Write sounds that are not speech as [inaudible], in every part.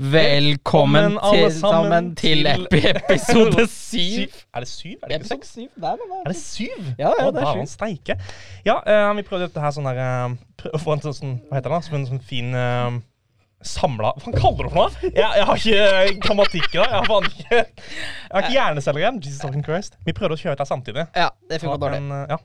Velkommen til, sammen til epi episode [laughs] syv. Er det syv? Er det ikke seks? syv, nei, nei, nei. Er det syv? Ja, ja, Å, det er syv. steike. Ja, uh, vi prøvde dette her sånn der uh, Prøve å få en sånn, sånn Hva heter det? da? Som en sånn fin uh, Samla Hva kaller du det for noe? Jeg, jeg har ikke eh, grammatikk i dag. Jeg har faen ikke Jeg har ikke hjerneceller igjen. Jesus fucking Christ. Vi prøvde å kjøre dette samtidig. Ja, det funka dårlig. eh, ja.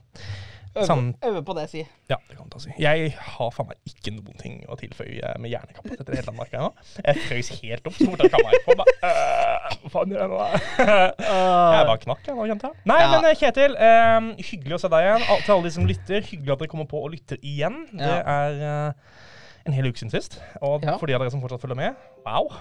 Øve, på det, si. Ja, det kan du si. Jeg har faen meg ikke noen ting å tilføye med hjernekapasitet i det hele Danmark ennå. jeg frøs helt opp så fort jeg kan meg. Bare, øh, Hva faen gjør jeg nå? Jeg bare knakk, jeg nå, kjente jeg. Nei, Ja. men eh, Kjetil, um, hyggelig å se deg igjen. Til alle de som lytter, hyggelig at dere kommer på og lytter igjen. Det er uh, en hel uke siden sist. Og Ja. for de av dere som fortsatt følger med, wow.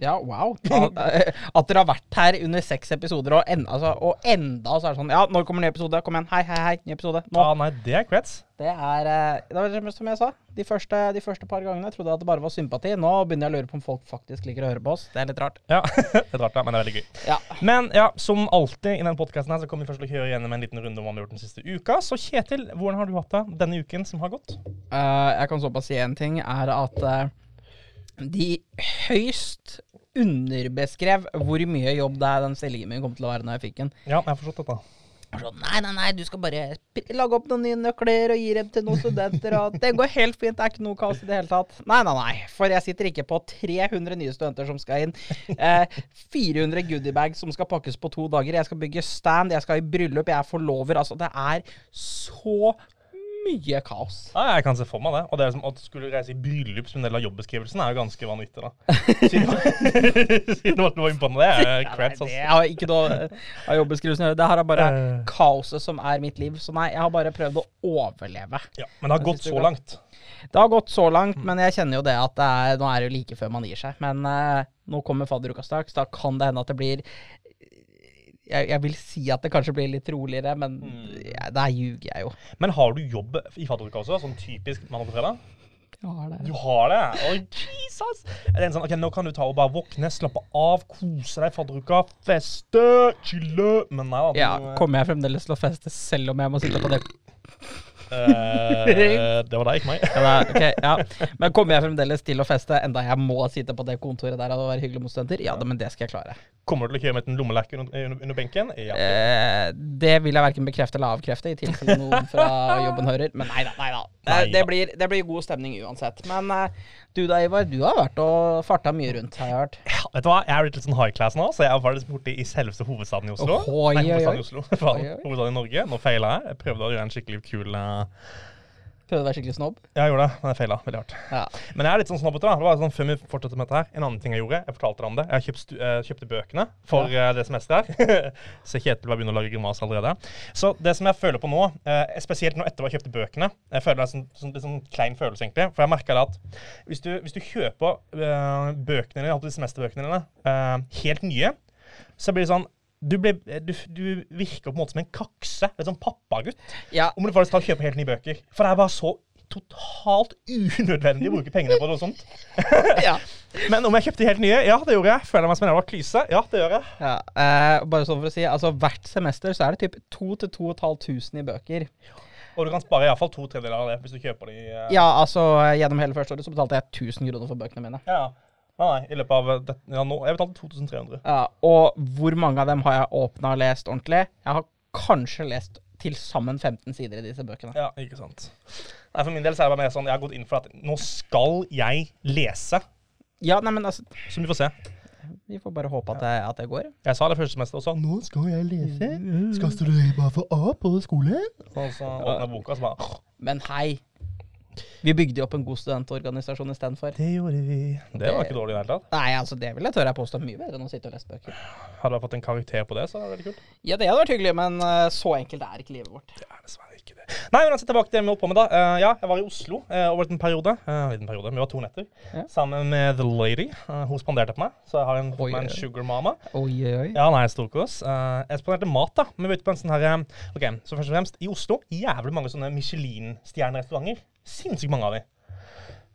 Ja, wow. [laughs] At dere har vært her under seks episoder, og enda, altså, og enda så er det sånn Ja, når kommer ny episode? Kom igjen. Hei, hei, hei. Ny episode. Nå. Ah, nei, det er creds. Det er eh, Det var som jeg sa. De første, de første par gangene trodde jeg at det bare var sympati. Nå begynner jeg å lure på om folk faktisk liker å høre på oss. Det er litt rart. Ja, [laughs] det er rart, ja, men det er veldig gøy. Ja. Men ja, som alltid i denne podkasten her, så kommer vi først til å høre igjennom en liten runde om hva vi har gjort den siste uka. Så Kjetil, hvordan har du hatt det denne uken som har gått? Uh, jeg kan såpass si én ting, er at uh, de høyst underbeskrev hvor mye jobb det er den min kom til å være når jeg fikk den. Ja, jeg har forstått dette. Sånn, nei, nei, nei, du skal bare lage opp noen nye nøkler og gi dem til noen studenter. Og det går helt fint, det er ikke noe kaos i det hele tatt. Nei, nei, nei, for jeg sitter ikke på 300 nye studenter som skal inn. Eh, 400 goodiebags som skal pakkes på to dager. Jeg skal bygge stand, jeg skal i bryllup, jeg er forlover. Altså, det er så mye kaos. Ja, jeg kan se for meg det. Og det er som at skulle reise i bryllup som en del av jobbeskrivelsen, er jo ganske vanvittig, da. [laughs] Siden, [laughs] du var inne på det, er krets, Det altså. har ikke noe av jobbeskrivelsen å gjøre. Det her er bare uh. kaoset som er mitt liv. Så nei, jeg har bare prøvd å overleve. Ja, men det har gått så langt. Det har gått så langt, men jeg kjenner jo det at det er, nå er det jo like før man gir seg. Men uh, nå kommer fadderuka straks. Da kan det hende at det blir jeg, jeg vil si at det kanskje blir litt roligere, men ja, der ljuger jeg jo. Men har du jobb i fadderuka også? Sånn typisk mandag til fredag? har det Du har det? Å, [laughs] Jesus! Er det en sånn, ok, Nå kan du ta og bare våkne, slappe av, kose deg i fadderuka, feste, chille Men nei da. ja, kommer jeg fremdeles til å feste selv om jeg må sitte på det eh, [laughs] Det var deg, ikke meg. ja, er, ja. Men kommer jeg fremdeles til å feste enda jeg må sitte på det kontoret der og være hyggelig mot studenter? Ja, da, men det skal jeg klare. Kommer du til å kjøre med en lommelerke under, under, benken? Ja. Eh, det vil jeg verken bekrefte eller avkrefte, i tilfelle noen fra [laughs] jobben hører. Men nei da, nei da. Det, det, blir, det blir god stemning uansett. Men eh, du da, Ivar, du har vært og farta mye rundt, har jeg hørt. Ja, vet du hva? Jeg er blitt litt sånn high class nå, så jeg var borte i selveste hovedstaden i Oslo. Ohoi, Nei, hovedstaden i Oslo. [laughs] Hovedstaden i Norge. Nå feila jeg. Jeg prøvde å gjøre en skikkelig kul eh, Prøvde å være skikkelig snobb. Ja, Jeg gjorde det, men jeg feila veldig hardt. Ja. Men jeg er litt sånn snobbete. da. Det var sånn, Før vi fortsetter med dette her, En annen ting jeg gjorde, jeg fortalte deg om det. Jeg kjøpt eh, kjøpte bøkene for uh, det semesteret her. [laughs] Så Kjetil var begynner å lage grimas allerede. Så det som jeg føler på nå, uh, spesielt nå etter at jeg kjøpte bøkene Jeg føler det er sånn, sånn, litt sånn klein følelse, egentlig. For jeg merka at hvis du, hvis du kjøper bøkene dine, de semesterbøkene dine, helt nye, så blir det sånn du, ble, du, du virker på en måte som en kakse. En sånn pappagutt. ja. Om du faktisk tar og kjøper helt nye bøker. For det er bare så totalt unødvendig å bruke pengene på noe sånt. [laughs] ja. Men om jeg kjøpte helt nye? Ja, det gjorde jeg. Føler jeg meg som en jævla klyse? Ja, det gjør jeg. ja. Eh, bare sånn for å si, altså hvert semester så er det typ 2500 i bøker. Og du kan spare iallfall to tredjedeler av det hvis du kjøper de eh, Ja, altså gjennom hele første året så betalte jeg 1000 kroner for bøkene mine. ja. Nei, nei, i løpet av eh, det, ja, nå, Jeg betalte 2300. Ja, og hvor mange av dem har jeg åpna og lest ordentlig? Jeg har kanskje lest til sammen 15 sider i disse bøkene. Ja, ikke sant. Nei, For min del så er det bare mer sånn Jeg har gått inn for at nå skal jeg lese. Ja, nei, men altså Så vi får se. Vi får bare håpe at det, at det går. Jeg sa det første semester også. Nå skal jeg lese. Skal studere bare for A på skolen. Og så åpna boka, og så bare Men hei. Vi bygde jo opp en god studentorganisasjon istedenfor. Det gjorde vi. Det var ikke dårlig i det hele tatt. Nei, altså det vil jeg tørre jeg påstå mye bedre enn å sitte og lese bøker. Hadde jeg fått en karakter på det, så hadde det vært kult. Ja, det hadde vært hyggelig, men eh, så enkelt er ikke livet vårt. Det er dessverre ikke det. Nei, men altså, tilbake til det vi holdt på med da. Eh, ja, jeg var i Oslo eh, over en periode. Uh, en liten periode, Vi var to netter. Ja. Sammen med The Lady. Hun spanderte på meg, så jeg har en, Oi, en sugar mama. Oi, oi. Ja, nei, storkos. Uh, jeg spanderte mat, da. Men vi var ute på en sånn her OK, så først og fremst, i Oslo jævlig mange sånne Michelin-stjernerestauranter. Sinnssykt mange av de.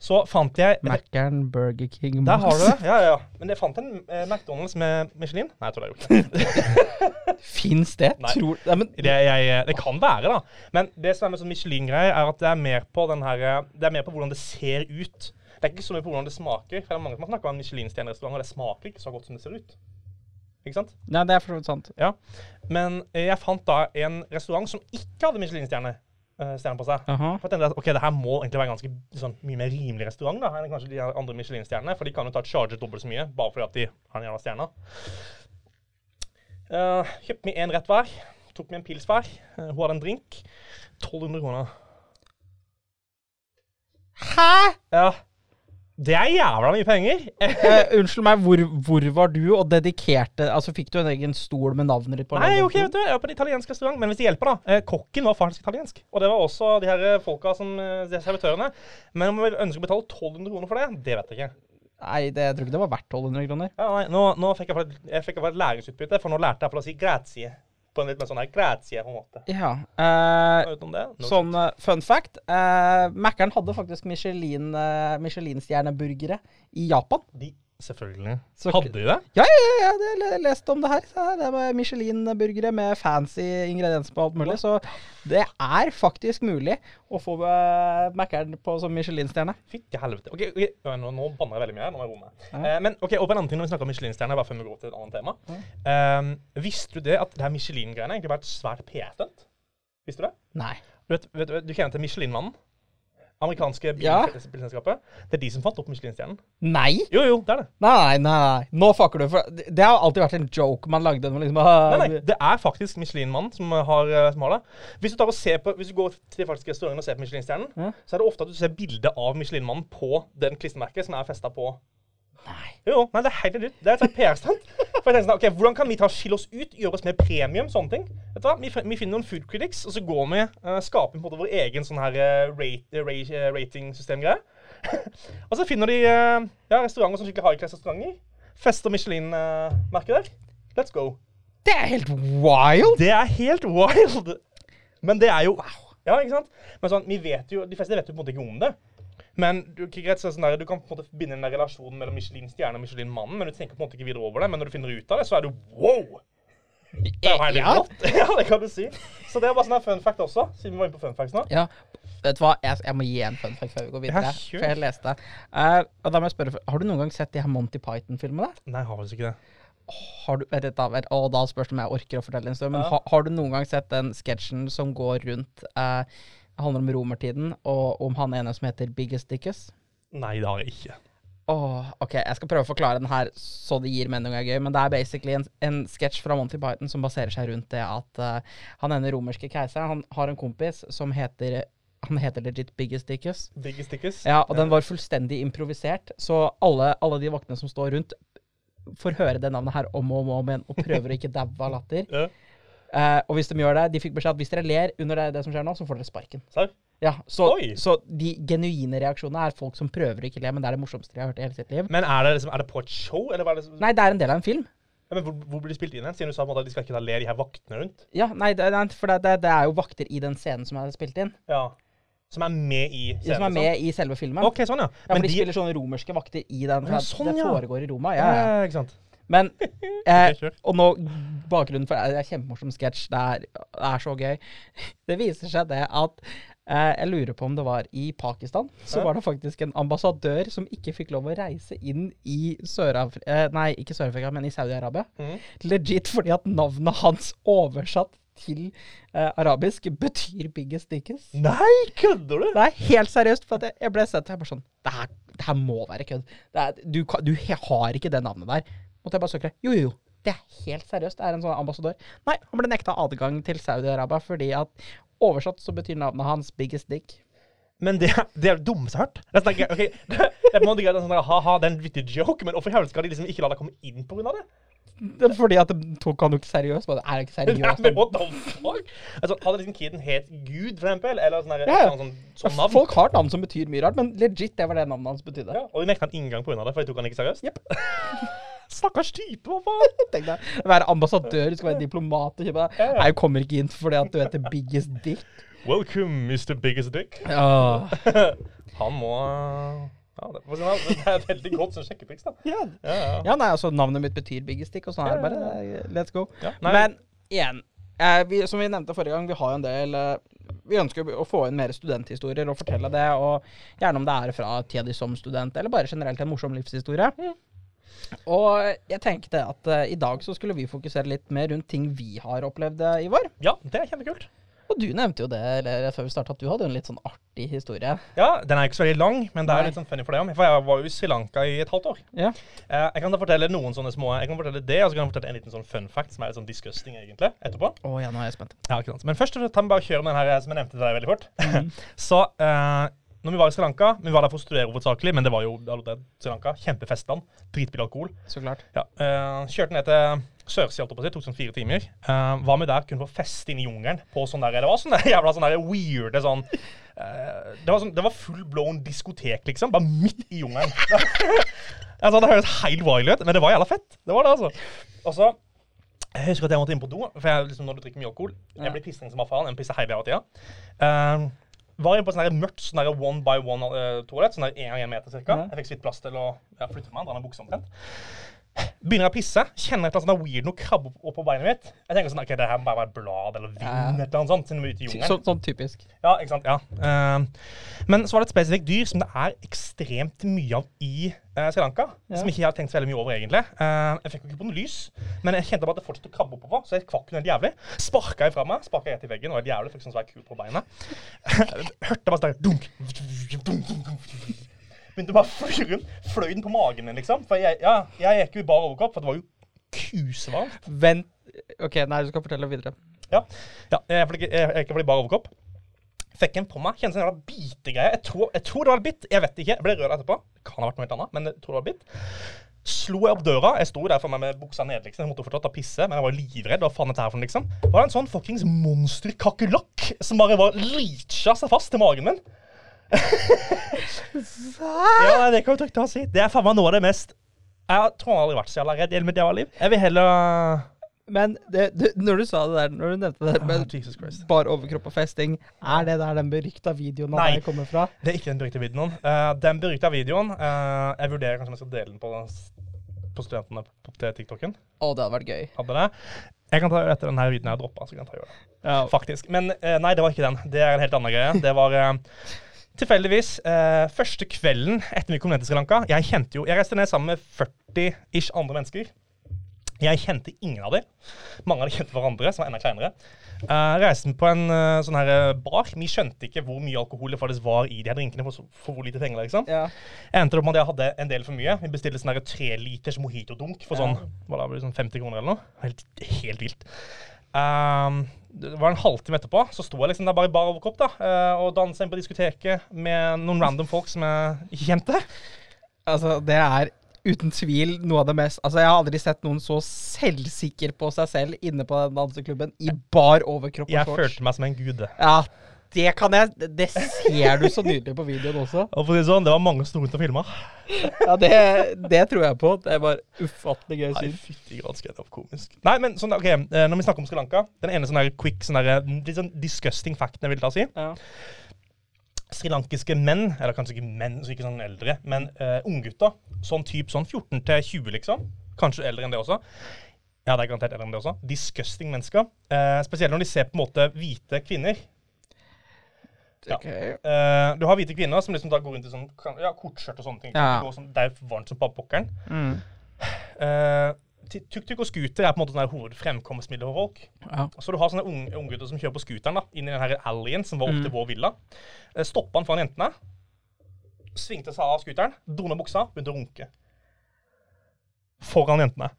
Så fant jeg Mækkern, Burger King Der har du det. Ja, ja, ja. Men jeg fant en eh, McDonald's med Michelin. Nei, jeg tror det er gjort. [laughs] Fins det? Nei. Tror Nei, men Det, jeg, det kan være, da. Men det som er med sånn Michelin-greier, er at det er mer på den her eh, Det er mer på hvordan det ser ut. Det er ikke så mye på hvordan det smaker. For det er mange som har snakket om Michelin-stjernerestauranter, og det smaker ikke så godt som det ser ut. Ikke sant? Nei, det er for så vidt sant. Ja. Men eh, jeg fant da en restaurant som ikke hadde Michelin-stjerne eh, stjerne på seg. Aha. For jeg tenkte at ok, det her må egentlig være ganske sånn, mye mer rimelig restaurant da, enn kanskje de andre Michelin-stjernene. For de kan jo ta charge dobbelt så mye, bare fordi at de har en jævla stjerne. Uh, kjøpte meg én rett hver. Tok meg en pils hver. Uh, hun hadde en drink. 1200 kroner. Hæ?! Ja. Det er jævla mye penger. Eh, unnskyld meg, hvor, hvor var du og dedikerte Altså, Fikk du en egen stol med navnet ditt på? Nei, ok, vet du, jeg var på en italiensk restaurant, men hvis det hjelper, da. Eh, kokken var faktisk italiensk. Og det var også de her eh, folka som eh, de servitørene. Men om vi ønsker å betale 1200 kroner for det, det vet jeg ikke. Nei, det, jeg tror ikke det var verdt 1200 kroner. Ja, nei, nå, nå fikk jeg, jeg fikk et læringsutbytte, for nå lærte jeg å si grazie. På en litt mer sånn her grazie, på en måte. Ja. eh, det, sånn eh, fun fact. Uh, Mækkern hadde faktisk Michelin, uh, Michelin-stjerneburgere i Japan. De, selvfølgelig. Så- Hadde de det? Ja, ja, ja, ja, jeg lest om det her. Det var Michelin-burgere med fancy ingredienser på alt mulig. Så det er faktisk mulig å få uh, Mækkern på som Michelin-stjerne. Fytti helvete. Ok, okay. Nå, nå banner jeg veldig mye her. Nå må jeg roe meg. Ja. Eh, men ok, og på en annen ting når vi snakker om Michelin-stjerne, bare før vi går til et annet tema. Eh, visste du det at det her Michelin-greiene egentlig har vært svært PR-stunt? Visste du det? Nei. Du, vet, vet, du kjenner til Michelin-mannen? Amerikanske Ja. bilselskapet. Det er de som fant opp Michelin-stjernen. Nei? Jo, jo, det er det. Nei, nei, nei. Nå fucker du. For det har alltid vært en joke man lagde. Liksom, Nei, nei, det er faktisk Michelin-mannen som har, eh, som har det. Hvis du, tar og ser på, hvis du går til faktisk restauranten og ser på Michelin-stjernen, Ja. så er det ofte at du ser bilde av Michelin-mannen på den klistremerket som er festa på Nei. Jo, nei, det er helt nytt. Det er et PR-stand. For jeg tenker sånn, ok, Hvordan kan vi ta skille oss ut, gjøre oss mer premium? sånne ting? Vet du hva? Vi, vi finner noen food critics, og så går vi uh, skaper på en måte vår egen sånn her uh, rate, uh, rate, uh, ratingsystemgreie. [laughs] og så finner de uh, ja, restauranter som skikkelig high-class-restauranter. Fester Michelin-merket der. Let's go. Det er helt wild! Det er helt wild. Men det er jo wow. Ja, ikke sant? Men sånn, vi vet jo, De fleste vet jo på en måte ikke om det. Men du, sånn der, du kan på en måte binde den relasjonen mellom Michelin-stjerne og Michelin-mannen, men du tenker på en måte ikke videre over det. Men når du finner ut av det, så er du wow! Det er jo helt Ja. rått. [laughs] Ja, det kan du si. Så det er bare sånn fun fact også, siden vi var inne på fun facts nå. Ja, vet du hva? Jeg, jeg må gi en fun fact før vi går videre. Ja, for jeg leste. uh, og da må jeg spørre, Har du noen gang sett de her Monty Python-filmene? Nei, jeg har faktisk ikke det. Har du, vet du, da, vet- og da spørs det om jeg orker å fortelle en stund, men Ja. ha, har du noen gang sett den sketsjen som går rundt Det handler om romertiden, og om han ene som heter Biggest Dickus? Nei, det har jeg ikke. Åh, ok, Jeg skal prøve å forklare den her så det gir mening og er gøy. Men det er basically en, en sketsj fra Monty Python som baserer seg rundt det at uh, han ene romerske keiseren han har en kompis som heter han heter legit Biggest Dickus. Biggest Dickus? Ja, og den var fullstendig improvisert. Så alle, alle de vaktene som står rundt, får høre det navnet her om og om, og om igjen og prøver å ikke daue av latter. [laughs] Ja. Eh, og hvis de gjør det, de fikk beskjed at hvis dere ler under det, det som skjer nå, så får dere sparken. Ja, så, så de genuine reaksjonene er folk som prøver å ikke le, men det er det morsomste de har hørt i hele sitt liv. Men er det, liksom, er det på et show, eller hva er det som Nei, det er en del av en film. ja, men hvor, hvor blir de spilt inn hen? Siden du sa at de skal ikke le de her vaktene rundt. Ja, nei, det, for det, det, det er jo vakter i den scenen som er spilt inn. Ja. Som er med i scenen Som er med med i selve filmen. liksom? OK, sånn, ja. Ja, for de, spiller sånne romerske vakter i den. Ja, sånn, det ja. foregår i Roma. ja, Ja, ja. ja, ikke sant. Men [laughs] eh, Og nå, bakgrunnen for det er kjempemorsom sketsj. Det, det er så gøy. [laughs] Det viser seg det at eh, Jeg lurer på om det var i Pakistan. Så var det faktisk en ambassadør som ikke fikk lov å reise inn i Sør-Afrika eh, Nei, ikke Sør-Afrika, men i Saudi-Arabia. Mm. Legit fordi at navnet hans oversatt til eh, arabisk betyr 'biggest dickest'. Nei, kødder du? Nei, helt seriøst. For jeg, jeg ble sett jeg bare sånn Det her, må være kødd. Er, du, du har ikke det navnet der. Måtte jeg bare søke det. Jo, jo, jo. Det er helt seriøst. Det er en sånn ambassadør. Nei, han ble nekta adgang til Saudi-Arabia fordi at oversatt så betyr navnet hans 'biggest dick'. Men det, det er det hørt. Det er, sånn, ok, det, det er en det sånn, ha-ha, det er en vittig joke, men hvorfor i skal de liksom ikke la deg komme inn av det? Det er fordi at de tok han jo ikke seriøst. Det er det ikke seriøst? men what the fuck? Altså, hadde liksom kiden het Gud, for eksempel? Eller sånn, Ja, ja. sånn, sånn, navn? Folk har navn som betyr mye rart, men legit, det var det navnet hans betydde. Ja, og de nekta han inngang av det, for de tok han ikke seriøst? Jepp. [laughs] Stakkars type, hva faen? [laughs] Tenk deg, å være ambassadør, du skal være diplomat og kjøpe. Nei, jeg kommer ikke inn fordi at du heter 'biggest dick'. Welcome, Mr. Biggest Dick. Ja. [laughs] Han må Ja, det, det er et veldig godt sånn sjekketriks, da. Ja, Ja, ja. Ja, nei, altså navnet mitt betyr biggest dick, og sånn er det bare. Let's go. Ja. Men igjen, eh, vi, som vi nevnte forrige gang, vi har jo en del eh, vi ønsker å få inn mer studenthistorier og fortelle det. Og gjerne om det er fra tida di som student, eller bare generelt en morsom livshistorie. Og jeg tenkte at uh, i dag så skulle vi fokusere litt mer rundt ting vi har opplevd, i Ivar. Ja, det er kjempekult. Og du nevnte jo det eller, før vi starta, at du hadde en litt sånn artig historie. Ja, Den er ikke så veldig lang, men det er Nei. litt sånn funny for deg òg. For jeg var jo i Sri Lanka i et halvt år. Ja. Eh, jeg kan da fortelle noen sånne små Jeg kan fortelle det, og så kan jeg fortelle en liten sånn fun fact som er litt sånn disgusting, egentlig, etterpå. Å ja, nå er jeg spent. Ja, ikke sant. Men først tar vi bare og kjører med den her eh, som jeg nevnte til deg veldig fort. [laughs] så eh, når vi var i Sri Lanka Vi var der for å studere hovedsakelig, men det var jo det Sri Lanka. Kjempefestland. Dritbillig alkohol. Så klart. Ja, uh, kjørte ned til sørsida, å. Tok sånn fire timer. Uh, var med der kun for å feste inne i jungelen. På sånn der, Det var sånn [laughs] jævla sånn der weirde sånn uh, det, var sånn, det var full blown diskotek, liksom. Bare midt i jungelen. [laughs] altså, det høres helt wild ut, men det var jævla fett. Det var det, altså. Og så jeg husker at jeg måtte inn på do, for jeg, liksom, når du drikker mye alkohol Jeg blir pissing som faen. Jeg pisser hele tida. Uh, var inne på et mørkt sånn one by one uh, toalett, sånn her én gang én meter cirka. Jeg fikk så vidt plass til å ja, flytte meg, dra ned buksa omtrent. Begynner jeg å pisse, kjenner et eller annet sånn weird noe krabbe opp, på beinet mitt. Jeg tenker sånn, ok, det her må bare være et blad eller vind, ja. et eller annet sånt, siden vi er ute i jungelen. Så, sånn typisk. Ja, ikke sant? Ja. Uh, men så var det et spesifikt dyr som det er ekstremt mye av i uh, Sri Lanka. Ja. Som ikke jeg har tenkt så veldig mye over, egentlig. Uh, jeg fikk jo ikke på noe lys, men jeg kjente bare at det fortsatte å krabbe oppover. Så jeg kvakk helt jævlig. Sparka jeg fra meg, sparka rett i veggen, og helt jævlig, fikk sånn svær kul på beinet. Hørte bare sånn dunk, dunk, dunk, dunk, dunk. Begynte bare å fly rundt. Fløy den på magen min, liksom. For jeg, ja, jeg gikk jo i bar overkropp, for det var jo kusevarmt. Vent OK, nei, du skal fortelle videre. Ja, ja jeg gikk ikke, i bare overkropp. Fikk en på meg. Kjente en jævla bitegreie. Jeg tror, jeg tror det var bitt. Jeg vet ikke. Jeg ble rød etterpå. Kan ha vært noe helt annet, men jeg tror det var bitt. Slo jeg opp døra. Jeg sto der for meg med buksa nede, liksom. Jeg måtte fortsatt ta pisse, men jeg var livredd. Hva faen er dette her for noe, liksom? Det var en sånn fuckings monsterkakerlakk som bare var leacha seg fast til magen min. Ja, det kan du trygt si. Det er faen meg noe av det mest Jeg tror jeg aldri vært så jævla redd i hele mitt jævla liv. Jeg vil heller Men det, du, når du sa det der, når du nevnte det Ah, med oh, bar overkropp og festing, er det der den berykta videoen av deg kommer fra? Det er ikke den berykta videoen. Uh, den berykta videoen uh, Jeg vurderer kanskje om jeg skal dele den på, på studentene på, til TikToken. Å, det hadde vært gøy. Hadde det. Jeg kan ta etter denne videoen jeg har droppa. Ja. Faktisk. Men uh, nei, det var ikke den. Det er en helt annen greie. Det var tilfeldigvis eh, første kvelden etter vi kom ned til Sri Lanka. Jeg kjente jo Jeg reiste ned sammen med 40-ish andre mennesker. Jeg kjente ingen av dem. Mange av dem kjente hverandre, som var enda kleinere. Uh, reiste på en uh, sånn her eh, bar. Vi skjønte ikke hvor mye alkohol det faktisk var i de her drinkene. For, for hvor lite penger, liksom. Ja. Endte opp med at jeg hadde en del for mye. Vi bestilte sånn tre liters mojito-dunk for sånn, hva da, sånn 50 kroner eller noe. Helt, helt vilt. Um, det var en halvtime etterpå, så sto jeg liksom der bare i bar overkropp da, eh, og dansa inn på diskoteket med noen random folk som jeg ikke kjente. Altså, det er uten tvil noe av det mest Altså, jeg har aldri sett noen så selvsikker på seg selv inne på den danseklubben i bar overkropp og Jeg følte meg som en gude. Ja, det kan jeg Det ser du så nydelig på videoen også. Og for å si det sånn, det var mange som sto rundt og filma. Ja, det, det tror jeg på. Det var ufattelig gøy syn. fytti granske, det var komisk. Nei, men sånn, ok, eh, når vi snakker om Sri Lanka, den ene sånn quick, sånn eh, litt sånn disgusting facten jeg vil ta si. Ja. srilankiske menn, eller kanskje ikke menn, så ikke sånn eldre, men uh, unggutter, sånn typ sånn 14 til 20, liksom, kanskje eldre enn det også. Ja, det er garantert eldre enn det også. Disgusting mennesker. Eh, spesielt når de ser på en måte hvite kvinner. Ja. Ok. Eh, du har hvite kvinner som liksom da går rundt i sånn ja, kortskjørt og sånne ting. Ja. Går sånn, det er varmt som bare pokkeren. Mm. Uh, Tuk-tuk og scooter er på en måte sånn her hovedfremkomstmiddel for folk. Ja. Så du har sånne unge unggutter som kjører på scooteren da, inn i den her alleyen som var opp til Mm. vår villa. Eh, Stoppa han foran jentene. Svingte seg av scooteren, dro ned buksa, begynte å runke. Foran jentene.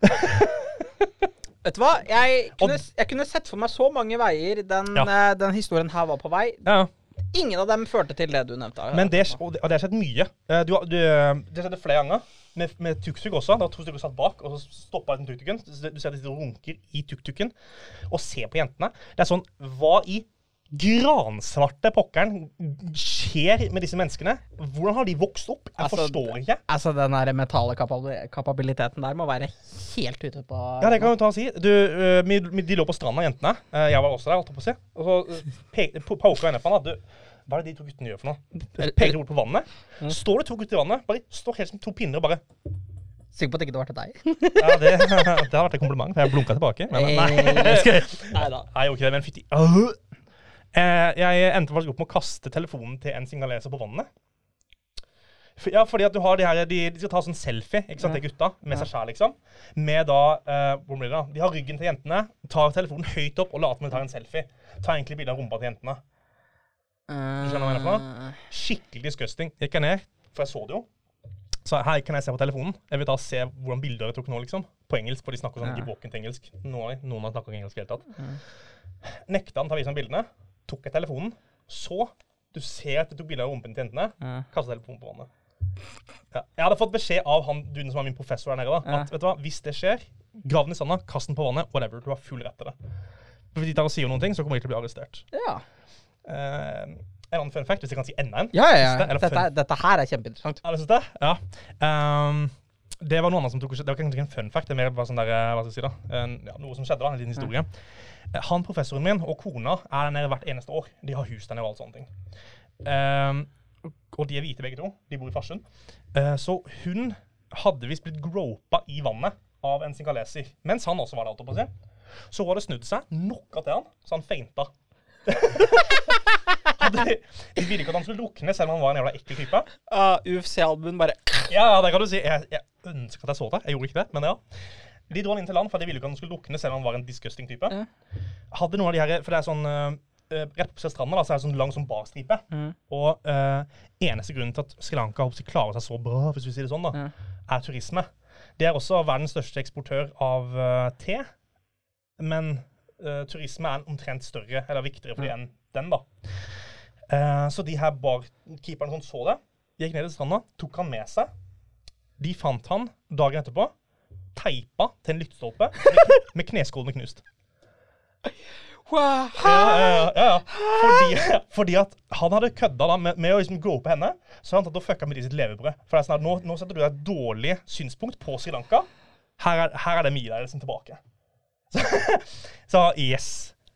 [laughs] Vet du hva? Jeg kunne, jeg kunne sett for meg så mange veier den, Ja. eh, den historien her var på vei. Ja, Ingen av dem førte til det du nevnte. Men det, og det, og det har skjedd mye. Eh, Du, du, det skjedde flere ganger. Med, med tuk-tuk også. Var to stykker satt bak, og så stoppa den tuk-tuken. Du ser- Du ser at de runker i tuk-tuken og ser på jentene. Det er sånn Hva i gransvarte pokkeren skjer med disse menneskene? Hvordan har de vokst opp? Jeg Altså, forstår ikke. Altså, den der mentale kapabiliteten der må være helt ute på Ja, det kan du ta og si. Du, vi- de lå på stranda, jentene. Uh, Jeg var også der, holdt jeg på å si. Og så øh, poka jeg ned på han. Du, hva er det de to guttene gjør for noe? Peker bort på vannet. Står det to gutter i vannet, bare står helt som to pinner og bare Sikker på at det ikke var til deg. Ja, det, [laughs] det har vært et kompliment, jeg blunka tilbake. Men nei, [laughs] Nei da. nei, jeg gjorde ikke det, men fytti. Eh, jeg endte faktisk opp med å kaste telefonen til en singaleser på vannet. Ja, fordi at du har de her, de, de skal ta sånn selfie, ikke sant, Ja. de gutta, med seg sjæl, liksom. Med da eh, Hvor blir det da? De har ryggen til jentene, tar telefonen høyt opp og later som de tar en selfie. Tar egentlig bilde av rumpa til jentene. skjønner hva jeg mener Eh, Skikkelig disgusting. Gikk jeg ned, for jeg så det jo. Så her kan jeg se på telefonen. Jeg vil da se hvordan bilder jeg tok nå, liksom. På engelsk, for de snakker sånn Ja. gebrokkent engelsk. Noen noen har snakka engelsk i det hele tatt. Mm. Nekta han ta vise meg bildene. Tok jeg telefonen. Så Du ser at jeg tok bilde av rumpen til jentene. Ja. Kasta telefonen på vannet. Ja. Jeg hadde fått beskjed av han duden som er min professor der nede, da, Ja. at vet du hva, hvis det skjer, grav den i sanda, kast den på vannet, whatever. Du har full rett til det. Hvis de tar og sier noen ting, så kommer de til å bli arrestert. Ja. Uh, en annen fun fact, hvis jeg kan si enda en. Ja, ja, ja. Dette, dette her er kjempeinteressant. Ja, det synes jeg. Ja. Ehm, det var noe annet som tok Det var ikke en fun fact, det er mer bare sånn der, eh, hva skal jeg si da, en, ja, noe som skjedde, da, en liten historie. Eh, Han professoren min og kona er der nede hvert eneste år. De har hus der nede og alt sånne ting. Um, og de er hvite begge to. De bor i Farsund. Uh, så hun hadde visst blitt gropa i vannet av en singaleser, mens han også var der. holdt på å si. Så hun hadde snudd seg, knocka til han, så han feinta. [laughs] [laughs] Hadde- De ville ikke at han skulle drukne, selv om han var en jævla ekkel type. Uh, UFC-albuen bare Ja, ja, det kan du si. Jeg, jeg ønsker at jeg så det. Jeg gjorde ikke det, men ja. De dro han inn til land, for de ville ikke at han skulle lukne, selv om han var en disgusting type. Ja. Hadde noen av de her, for det er sånn uh, Rett på stranda da, så er det sånn lang sånn barstripe. Mm. Og uh, eneste grunnen til at Sri Lanka klarer seg så bra, hvis vi sier det sånn, da, Ja. er turisme. Det er også verdens største eksportør av uh, te. Men turisme er omtrent større, eller viktigere for dem enn den, da. Eh, så de her barkeeperne som så det, gikk ned til stranda, tok han med seg. De fant han dagen etterpå, teipa til en lyktestolpe med, med kneskålene knust. Wow. Ja, ja, ja. Fordi, fordi at han hadde kødda da, med, med å liksom gå på henne, så han tatt og fucka med de sitt levebrød. For det er sånn at nå, nå setter du deg et dårlig synspunkt på Sri Lanka. Her er, her er det mye der liksom tilbake. [laughs] Så, så yes.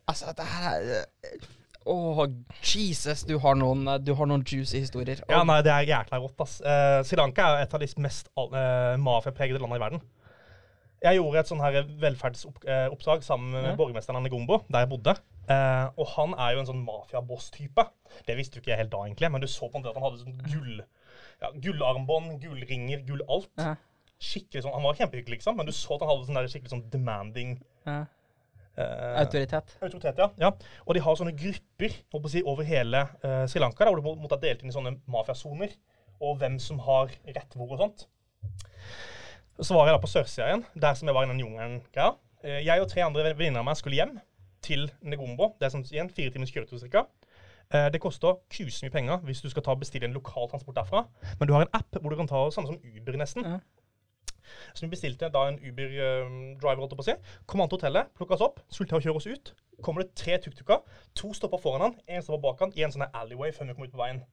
Altså, dette her er Åh, Jesus, du har noen, du har noen juicy historier. Ja, nei, det er jækla rått, ass. Eh, Sri Lanka er et av de mest uh, mafiapregede landene i verden. Jeg gjorde et sånn her velferdsoppdrag sammen med Ja. borgermesteren av Negombo, der jeg bodde. Eh, og han er jo en sånn mafiaboss-type. Det visste jo ikke jeg helt da, egentlig, men du så på en måte at han hadde sånn gull ja, gullarmbånd, gullringer, gull alt. Ja. Skikkelig sånn, Han var kjempehyggelig, liksom, men du så at han hadde sånn der skikkelig sånn demanding Ja. Eh, Autoritet. Autoritet, ja. ja. Og de har sånne grupper si, over hele eh, Sri Lanka, der, hvor du måtte ha delt inn i sånne mafiasoner. Og hvem som har rett hvor og sånt. Så var jeg da på sørsida igjen, der som jeg var i den jungelen-greia. Eh, jeg og tre andre venninner av meg skulle hjem til Negombo. Det er sånn igjen fire timers kjøretur cirka. Eh, det koster kusemye penger hvis du skal ta bestille en lokal transport derfra. Men du har en app hvor du kan ta samme som Uber, nesten. Ja. Så vi bestilte da en Uber-driver, å si. Kom han til hotellet, plukka oss opp, skulle til å kjøre oss ut. Kommer det tre tuk-tuker. To stopper foran han, én stopper bak han, i en sånn alleyway før vi kom ut på veien.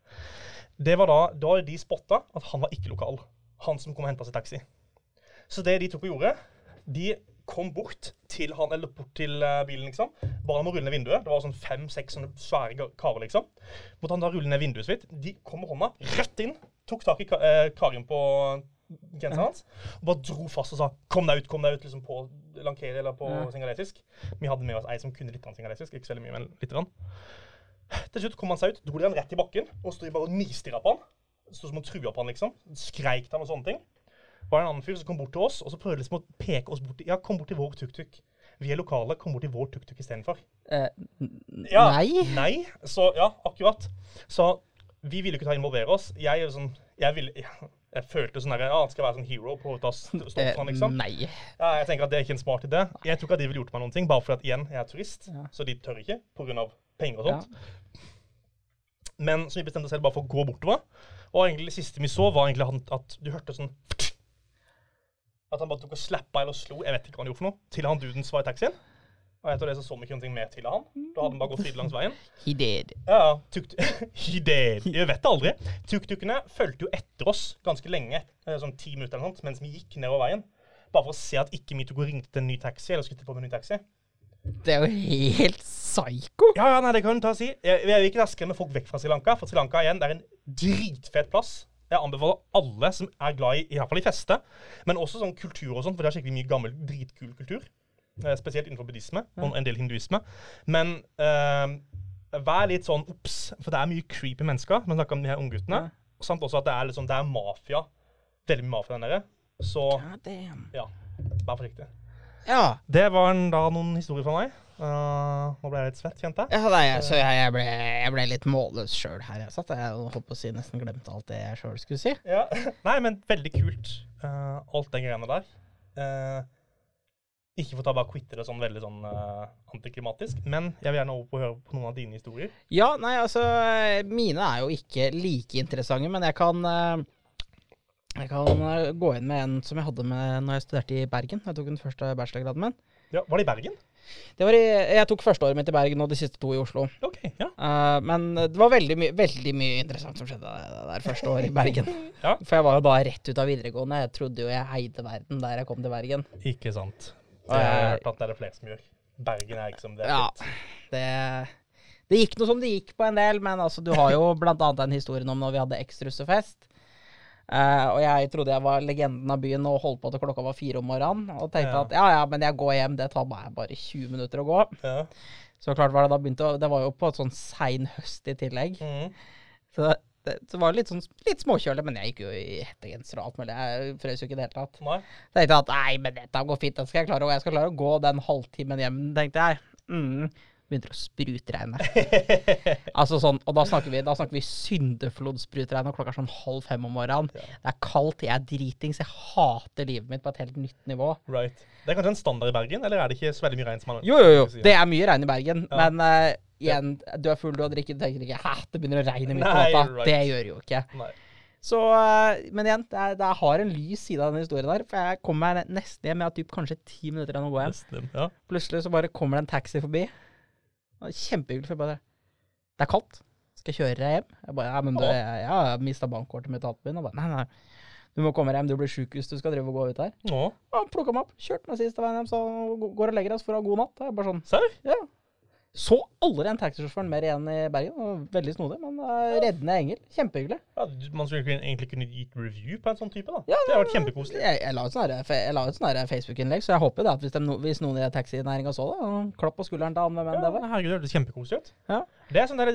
Det var da, da de spotta at han var ikke lokal. Han som kom og henta seg taxi. Så det de tok og gjorde, de kom bort til han, eller bort til eh, bilen, liksom. Bare om å rulle ned vinduet. Det var sånn fem-seks sånne svære karer, liksom. Måtte han da rulle ned vinduet sitt. De kom med hånda rett inn, tok tak i Karin eh, kragen på genseren hans, og bare dro fast og sa 'kom deg ut', kom deg ut, liksom på lankere eller på Ja. singalesisk. Vi hadde med oss ei som kunne litt singalesisk, ikke så veldig mye, men litt. Grann. Til slutt kom han seg ut, dro de han rett i bakken, og sto bare og nistirra på han. Sto som og trua på han, liksom. Skreik til han og sånne ting. var det en annen fyr som kom bort til oss, og så prøvde liksom å peke oss bort til Ja, kom bort til vår tuk-tuk. Vi er lokale, kom bort til vår tuk-tuk istedenfor. Eh, Ja, Nei? Nei. Så ja, akkurat. Så vi ville ikke ta involvere oss. Jeg er sånn Jeg ville jeg, jeg følte sånn at ja, han skal være sånn hero på Eh, liksom. Nei. Ja, jeg tenker at det er ikke en smart idé. Jeg tror ikke at de ville gjort meg noen ting, bare fordi at igjen, jeg er turist, Ja. så de tør ikke pga. penger og Ja. sånt. Men så vi bestemte oss selv bare for å gå bortover. Og egentlig det siste vi så, var egentlig at, at du hørte sånn [tsk] At han bare tok og slappa eller slo, jeg vet ikke hva han gjorde for noe, til han duden var i taxien. Og etter det så så vi ikke noe mer til av han. Da hadde han bare gått [laughs] videre langs veien. He did. Ja. Tuk [laughs] He did. Jeg vet det aldri. Tuk-tukene fulgte jo etter oss ganske lenge, eh, sånn ti minutter eller noe sånt, mens vi gikk nedover veien. Bare for å se at ikke og ringte til en ny taxi, eller skulle på med en ny taxi. Det er jo helt psycho. Ja, ja, nei, det kan du ta og si. Jeg, jeg vil ikke skremme folk vekk fra Sri Lanka, for Sri Lanka igjen, det er en dritfet plass. Jeg anbefaler alle som er glad i, i hvert fall i feste, men også sånn kultur og sånn, for det er skikkelig mye gammel, dritkul kultur. Eh, spesielt innenfor buddhisme og en del hinduisme. Men eh, vær litt sånn obs, for det er mye creepy mennesker. Man snakker om de her ungguttene. Samt også at det er, liksom, det er mafia. Veldig mye mafia der nede. Så God damn. ja, vær forsiktig. Ja. Det var en, da noen historier fra meg. Uh, nå ble jeg litt svett, kjente jeg. Ja, nei, jeg- så jeg, jeg, ble, jeg ble litt målløs sjøl her. Jeg satt jeg holdt på å si nesten glemte alt det jeg sjøl skulle si. Ja. [laughs] Nei, men veldig kult. Uh, alt det greiene der. Uh, ikke for å ta bare quitter det sånn veldig sånn uh, antiklimatisk, men jeg vil gjerne over på å høre på noen av dine historier. Ja, nei, altså Mine er jo ikke like interessante, men jeg kan uh, Jeg kan eh, gå inn med en som jeg hadde med når jeg studerte i Bergen. Jeg tok den første bachelorgraden min. Ja, Var det i Bergen? Det var i, jeg tok førsteåret mitt i Bergen og de siste to i Oslo. OK. ja. Uh, men det var veldig, mye veldig mye interessant som skjedde det der første året i Bergen. [laughs] Ja. For jeg var jo bare rett ut av videregående. Jeg trodde jo jeg eide verden der jeg kom til Bergen. Ikke sant. Og jeg har hørt at det er det flere som gjør. Bergen er ikke som det er. Ja, det, det gikk noe som det gikk på en del, men altså, du har jo blant annet den historien om når vi hadde eks-russefest. Eh, og jeg trodde jeg var legenden av byen og holdt på til klokka var fire om morgenen. Og tenkte Ja. at ja, ja, men jeg går hjem, det tar meg bare 20 minutter å gå. Ja. Så klart var det da begynte å Det var jo på et sånn sein høst i tillegg. Mm. Så det, så var det litt sånn litt småkjølig, men jeg gikk jo i hettegenser og alt mulig. Jeg frøs jo ikke i det hele tatt. Nei. Tenkte at nei, men dette går fint, den skal jeg klare. Og jeg skal klare å gå den halvtimen hjem, tenkte jeg. Mm. Begynte å sprutregne. altså sånn, og da snakker vi, da snakker vi syndeflodsprutregn, og klokka er sånn halv fem om morgenen. Ja. Det er kaldt, jeg er dritings, jeg hater livet mitt på et helt nytt nivå. Right. Det er kanskje en standard i Bergen, eller er det ikke så veldig mye regn som man Jo, jo, jo, det er mye regn i Bergen, Ja. men uh, igjen, du er full, du har drikket, du tenker ikke hæ, det begynner å regne midt på natta. right. Det gjør jo ikke. Nei. Så, eh, men igjen, det, er, det har en lys side av den historien der, for jeg kom meg nesten hjem, jeg har typ kanskje ti minutter igjen å gå hjem. Plutselig så bare kommer det en taxi forbi. Kjempehyggelig. For jeg bare Det er kaldt. Skal jeg kjøre deg hjem? Jeg bare Ja, men du, jeg, jeg har mista bankkortet mitt og alt min. Og bare Nei, nei. Du må komme hjem. Du blir sjuk hvis du skal drive og gå ut her. Nå. Og han plukka meg opp, kjørte meg siste veien hjem, så går og legger deg, så får du ha god natt. Jeg bare sånn Serr? Ja. Så aldri en taxisjåfør mer igjen i Bergen. Veldig snodig, men uh, reddende engel. Kjempehyggelig. Ja, man skulle egentlig kunne gitt review på en sånn type, da. Ja, det har vært kjempekoselig. Jeg, jeg la ut sånn ut sånn Facebook-innlegg, så jeg håper det at hvis, de, hvis noen i taxinæringa så det, klapp på skulderen til han hvem det Ja, var. herregud, det hørtes kjempekoselig ut. Ja. Det er sånn der,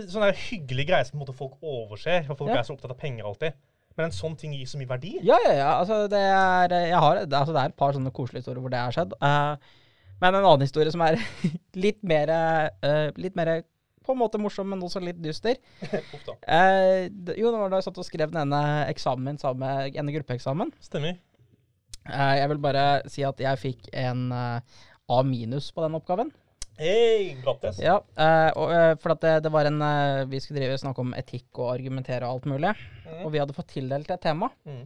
hyggelige greier som folk overser, for folk Ja. er så opptatt av penger alltid. Men en sånn ting gir så mye verdi. Ja, ja, ja. Altså, det er, jeg har, altså, det er et par sånne koselige historier hvor det har skjedd. Eh, men en annen historie som er [laughs] litt mer uh, Litt mer på en måte morsom, men også litt dyster. [laughs] Eh, jo, det var da jeg satt og skrev denne eksamen sammen med en gruppeeksamen. Stemmer. Eh, jeg vil bare si at jeg fikk en eh, A minus på den oppgaven. Hei, grattis. Ja, eh, og, eh, for at det, det var en eh, Vi skulle drive snakke om etikk og argumentere og alt mulig. Mm. Og vi hadde fått tildelt et tema. Mm.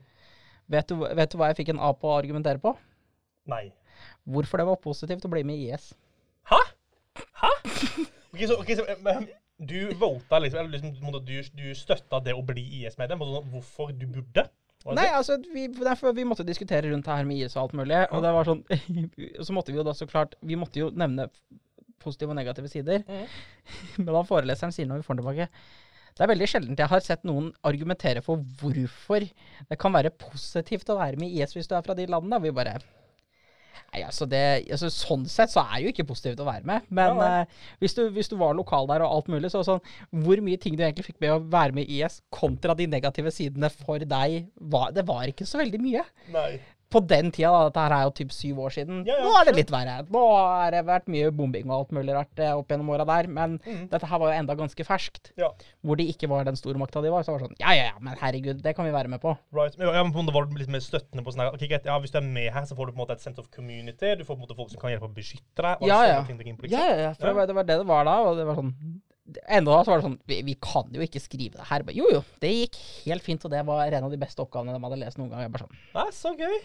Vet du, vet du hva jeg fikk en A på å argumentere på? Nei. Hvorfor det var positivt å bli med i IS. Hæ? Hæ? Okay, så, okay, så men du vota liksom, eller liksom du, du støtta det å bli IS-medlem? sånn, Hvorfor du burde? Nei, altså, vi, derfor vi måtte diskutere rundt det her med IS og alt mulig. Og det var sånn [laughs] Så måtte vi jo da så klart Vi måtte jo nevne positive og negative sider. Mm. [laughs] Men da foreleseren sier når vi får den tilbake Det er veldig sjeldent jeg har sett noen argumentere for hvorfor det kan være positivt å være med i IS hvis du er fra de landene. Vi bare Nei, altså det, altså Sånn sett så er det jo ikke positivt å være med. Men Ja, eh, hvis, du, hvis du var lokal der og alt mulig, så sånn Hvor mye ting du egentlig fikk med å være med i IS, kontra de negative sidene for deg, var, det var ikke så veldig mye. Nei. På den tida, da, dette her er jo typ syv år siden, Ja, ja, nå er det litt verre. Nå har det vært mye bombing og alt mulig rart eh, opp gjennom åra der, men mm. dette her var jo enda ganske ferskt. Ja. Hvor de ikke var den stormakta de var. Så var det sånn Ja, ja, ja, men herregud, det kan vi være med på. Right. Ja, men måte var litt mer støttende på sånn her, ok, greit, ja, Hvis du er med her, så får du på en måte et sense of community. Du får på en måte folk som kan hjelpe å beskytte deg. Ja, ja. ting inn Ja, ja, ja, for Ja. Det, var, det det det var da, og det var sånn Enda da så var det sånn vi, vi kan jo ikke skrive det her. Jo, jo, det gikk helt fint, og det var en av de beste oppgavene de hadde lest noen gang. Jeg bare sånn Nei, så gøy.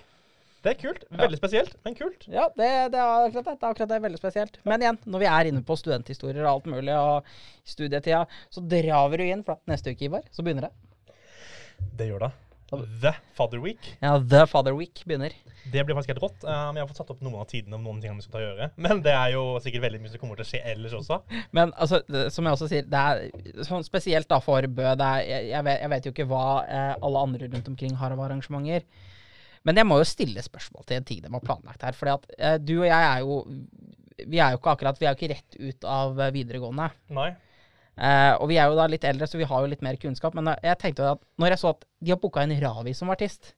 Det er kult. Veldig spesielt, men kult. Ja, det, det, er akkurat det. det er akkurat det. Veldig spesielt. Men igjen, når vi er inne på studenthistorier og alt mulig, og studietida, så drar vi inn, for neste uke, Ivar, så begynner det. Det gjør det. The Father Week. Ja, The Father Week begynner. Det blir faktisk helt rått. Um, jeg har fått satt opp noen av tidene om noen ting vi skal ta og gjøre. Men det er jo sikkert veldig mye som kommer til å skje ellers også. Men altså, det, som jeg også sier, det er sånn spesielt da for Bø. Er, jeg, jeg, vet, jeg vet jo ikke hva eh, alle andre rundt omkring har av arrangementer. Men jeg må jo stille spørsmål til en ting de har planlagt her. fordi eh, du og jeg er jo Vi er jo ikke akkurat Vi er jo ikke rett ut av eh, videregående. Nei. Eh, og vi er jo da litt eldre, så vi har jo litt mer kunnskap. Men eh, jeg tenkte jo at når jeg så at de har booka inn Ravi som artist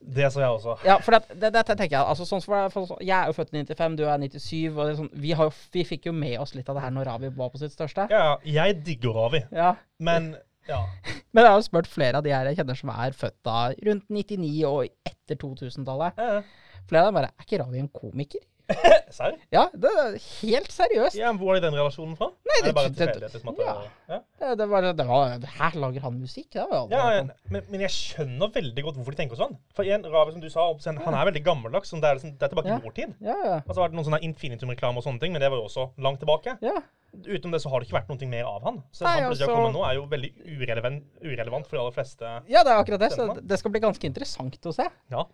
Det så jeg også. Ja, for det, det, det tenker jeg altså sånn for, for, Jeg er jo født i 95, du er 97. Og det sånn, vi, har vi fikk jo med oss litt av det her når Ravi var på sitt største. Ja, jeg digger Ravi, Ja. men ja. [laughs] Men jeg har jo spurt flere av de her jeg kjenner som er født da rundt 99 og etter 2000-tallet. Ja. Flere av dem bare Er ikke Ravi en komiker? [laughs] Serr? Ja, det er helt seriøst. Ja, hvor er den relasjonen fra? Nei, det, er det bare det- det- tilfeldighet? Liksom, ja. det, ja. Det, det var, det var Her lager han musikk? Det var Ja, ja, men, men jeg skjønner veldig godt hvorfor de tenker sånn. For en Ravi, som du sa, han er veldig gammeldags. Sånn, det, er liksom, det er tilbake Ja. i vår tid. Ja, ja. Altså, det har vært noen sånne Infinitum-reklame og sånne ting, men det var jo også langt tilbake. ja. Utenom det så har det ikke vært noe mer av han. Så Nei, han altså- kommet nå er jo veldig urelevant, urelevant for de aller fleste. Ja, det er akkurat det. Så det skal bli ganske interessant å se. Ja.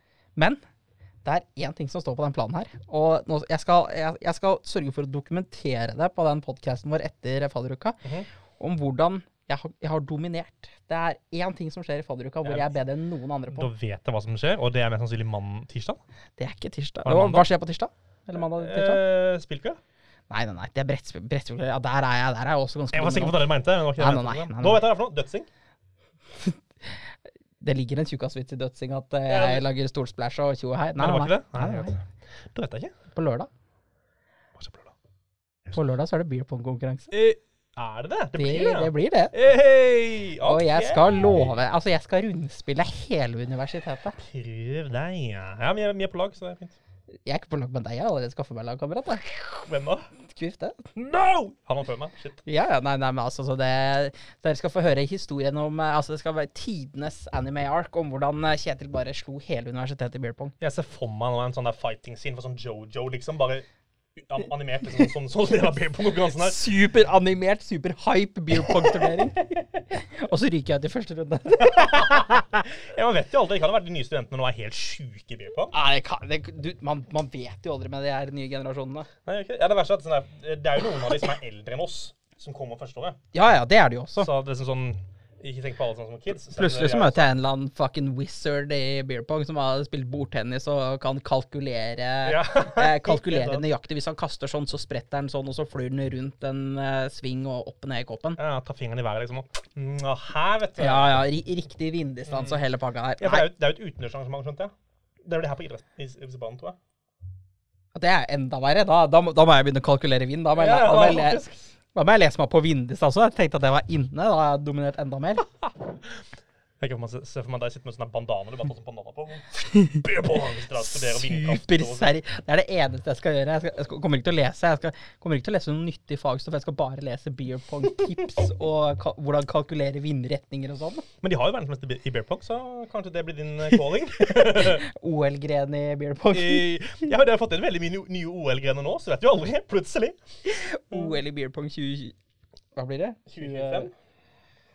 Men det er én ting som står på den planen her. Og nå, jeg, skal, jeg, jeg skal sørge for å dokumentere det på den podkasten vår etter fadderuka. Mhm. Om hvordan jeg har, jeg har dominert. Det er én ting som skjer i fadderuka hvor jeg er bedre enn noen andre på. Da vet jeg hva som skjer, og det er mest sannsynlig mann tirsdag. Det er ikke tirsdag. Er Hva- skjer på tirsdag? Eller mandag? tirsdag? Eh, Spillkveld? Nei, nei, nei. Det er brettspill. brettspill. Ja, der er jeg, der er jeg også ganske Jeg var sikker på hva dere mente. men det var ikke det Nei, Nei, nei, nei, nei, Nå vet jeg hva det er for noe. Dødsing. [laughs] Det ligger en tjukkasvits i dødsing at eh, Ja, jeg lager stolsplæsj og tjo og hei. Nei, Men det var nei, ikke nei. nei, nei. Det vet jeg ikke. På lørdag. På lørdag? Så er det beer pong-konkurranse. Eh, Er det det? Det blir det. det blir det. Hey, Og jeg skal love Altså, jeg skal rundspille hele universitetet. Prøv deg, ja. Ja, vi er, vi er på lag, så det er fint. Jeg er ikke på lag med deg. Jeg har allerede skaffet meg lagkamerat. Hvem da? Kvift det. No! Han var før meg. Shit. Ja, ja, nei, nei, men altså, så det Dere skal få høre historien om eh, Altså, det skal være tidenes anime-ark om hvordan eh, Kjetil bare slo hele universitetet i beer pong. Jeg ser for meg nå en sånn der fighting scene for sånn Jojo, liksom. Bare animert liksom, sånn sånn del av konkurransen her. Superanimert, superhype beer pong-turnering. [laughs] Og så ryker jeg ut i første runde. [laughs] Man vet jo aldri. Det kan jo være de nye studentene nå er helt sjuke i beer pong. Nei, det kan, det, du, man, man vet jo aldri med de her nye generasjonene. Nei, okay. Ja, det verste er at sånn der, det er jo noen av de som er eldre enn oss, som kommer første året. Ja ja, det er det jo også. Så det er sånn Ikke tenk på alle sånne som kids. så Plutselig så møter jeg en eller annen fucking wizard i beer pong som har spilt bordtennis og kan kalkulere Ja. eh, [laughs] Kalkulere nøyaktig. Hvis han kaster sånn, så spretter han sånn, og så flyr den rundt en eh, sving og opp og ned i koppen. Ja, ta fingeren i været, liksom. Og, mm, her, vet du. Ja ja, riktig vinddistanse og hele pakka her. Ja, for det er jo, et utendørsarrangement, skjønte jeg. Det er jo det her på idrettsbanen, tror jeg. det er enda verre. Da, da, da må jeg begynne å kalkulere vind. Da må jeg, Ja, da må jeg, [laughs] da må jeg lese meg på vinddistanse. Jeg tenkte at det var inne. Da har jeg dominert enda mer. [laughs] Jeg kan se for meg deg sitte med sånne bandana du bare tar sånn bandana på. [laughs] Superserr. Det er det eneste jeg skal gjøre. Jeg, skal, jeg skal, kommer ikke til å lese Jeg skal, kommer ikke til å lese noe nyttig fagstoff. Jeg skal bare lese beer pong-tips [laughs] og ka hvordan kalkulere vindretninger og sånn. Men de har jo verdensmester i beer pong, så kanskje det blir din eh, calling. [laughs] OL-gren i beer pong. I- ja, men de har fått inn veldig mye nye OL-grener nå, så vet du aldri. Plutselig. OL i beer pong 20... Hva blir det? 2025.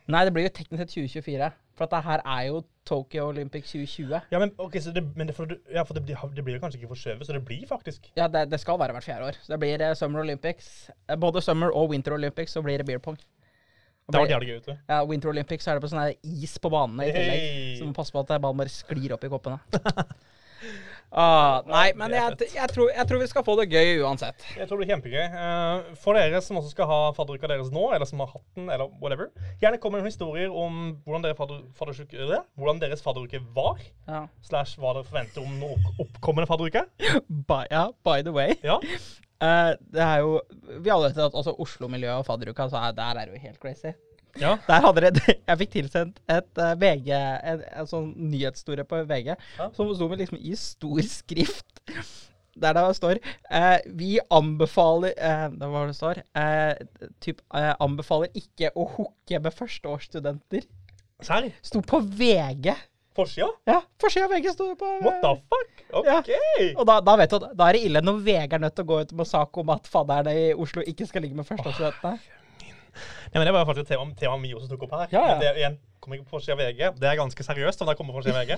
Nei, det blir jo teknisk sett 2024. For det her er jo Tokyo Olympic 2020. Ja, men ok, så det, men det, for, ja, for det, blir, det blir jo kanskje ikke forskjøvet, så det blir faktisk Ja, det, det skal være hvert fjerde år. Så det blir eh, Summer Olympics. Eh, Både Summer og Winter Olympics så blir det beer pong. Det blir- jævlig gøy, vet du. Ja, Winter Olympics så er det på sånn is på banene i tillegg. Hey. Så du må passe på at ballen bare sklir opp i koppene. [laughs] ah, nei, men jeg, jeg, tror, jeg tror vi skal få det gøy uansett. Jeg tror det blir kjempegøy. Eh, for dere som også skal ha fadderuka deres nå, eller som har hatt den, eller whatever, gjerne kom med noen historier om hvordan, dere fadder, faddersjuk- øh, hvordan deres fadderuke var, Ja. slash hva dere forventer om noen oppkommende fadderuke. [laughs] By, ja, by the way. Ja. Uh, det er jo Vi alle vet at også Oslo-miljøet og fadderuka, så er, der er det jo helt crazy. Ja. Der hadde det, [laughs] Jeg fikk tilsendt et uh, VG, en, en sånn nyhetsstore på VG Ja. som sto med liksom i stor skrift. Der det står eh, Vi anbefaler eh, Det var det står? Eh, typ, eh, anbefaler ikke å hooke med førsteårsstudenter. Serr? Sto på VG. Forsida? Ja, forsida av VG sto det på. What the fuck? Ja. OK! Og da, da vet du da er det ille når VG er nødt til å gå ut med sak om at fadderne i Oslo ikke skal ligge med førsteårsstudentene. Nei, men Det var faktisk et tema, tema vi også tok opp her. Ja, ja. Det igjen kommer ikke på forsida av VG. Det er ganske seriøst om det kommer på forsida av VG.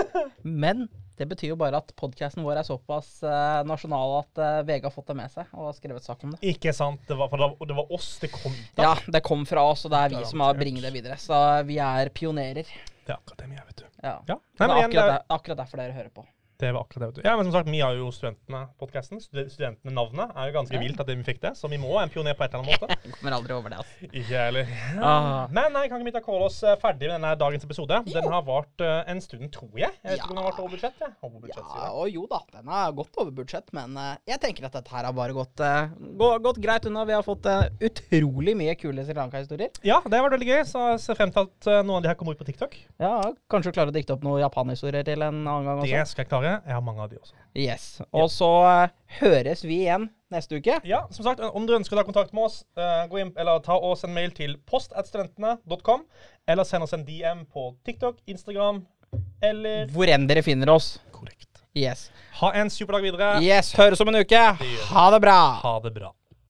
[laughs] Men det betyr jo bare at podkasten vår er såpass uh, nasjonal at uh, VG har fått det med seg og har skrevet sak om det. Ikke sant? Det var, for det var, oss det kom ut. Ja, det kom fra oss, og det er vi som har bringet det videre. Så vi er pionerer. Det er akkurat det vi er, vet du. Ja. Ja. Det er akkurat, der, akkurat derfor dere hører på. Det var akkurat det. vet du. Ja, men som sagt, Vi har jo Studentene-podkasten. Studentene-navnet er jo ganske Ja. vilt at vi fikk det, så vi må være en pioner på et eller annet måte. [laughs] Jeg kommer aldri over det, altså. Ikke jeg heller. Ah. Men nei, kan ikke vi ta kåle oss eh, ferdig med denne dagens episode? Den har vart uh, en stund, tror jeg. Jeg vet ikke om den har vært over budsjett. Ja, Over budsjett, Ja, og jo da, den har gått over budsjett, men uh, jeg tenker at dette her har bare gått, uh, gå- gått greit unna. Vi har fått utrolig mye kule Sri Lanka-historier. Ja, det har vært veldig gøy. Så jeg ser frem til at noen av de her kommer ut på TikTok. Ja, kanskje klare å dikte opp noen japanhistorier til en annen gang Det skal jeg klare. Jeg har mange av de også. Yes. Og så eh, høres vi igjen neste uke. Ja, som sagt, om dere ønsker å ta kontakt med oss, eh, gå inn, eller ta og send mail til postatstudentene.com, eller send oss en DM på TikTok, Instagram, eller Hvor enn dere finner oss. Korrekt. Yes. Ha en super dag videre. Yes, høres om en uke. Ha det bra. Ha det bra.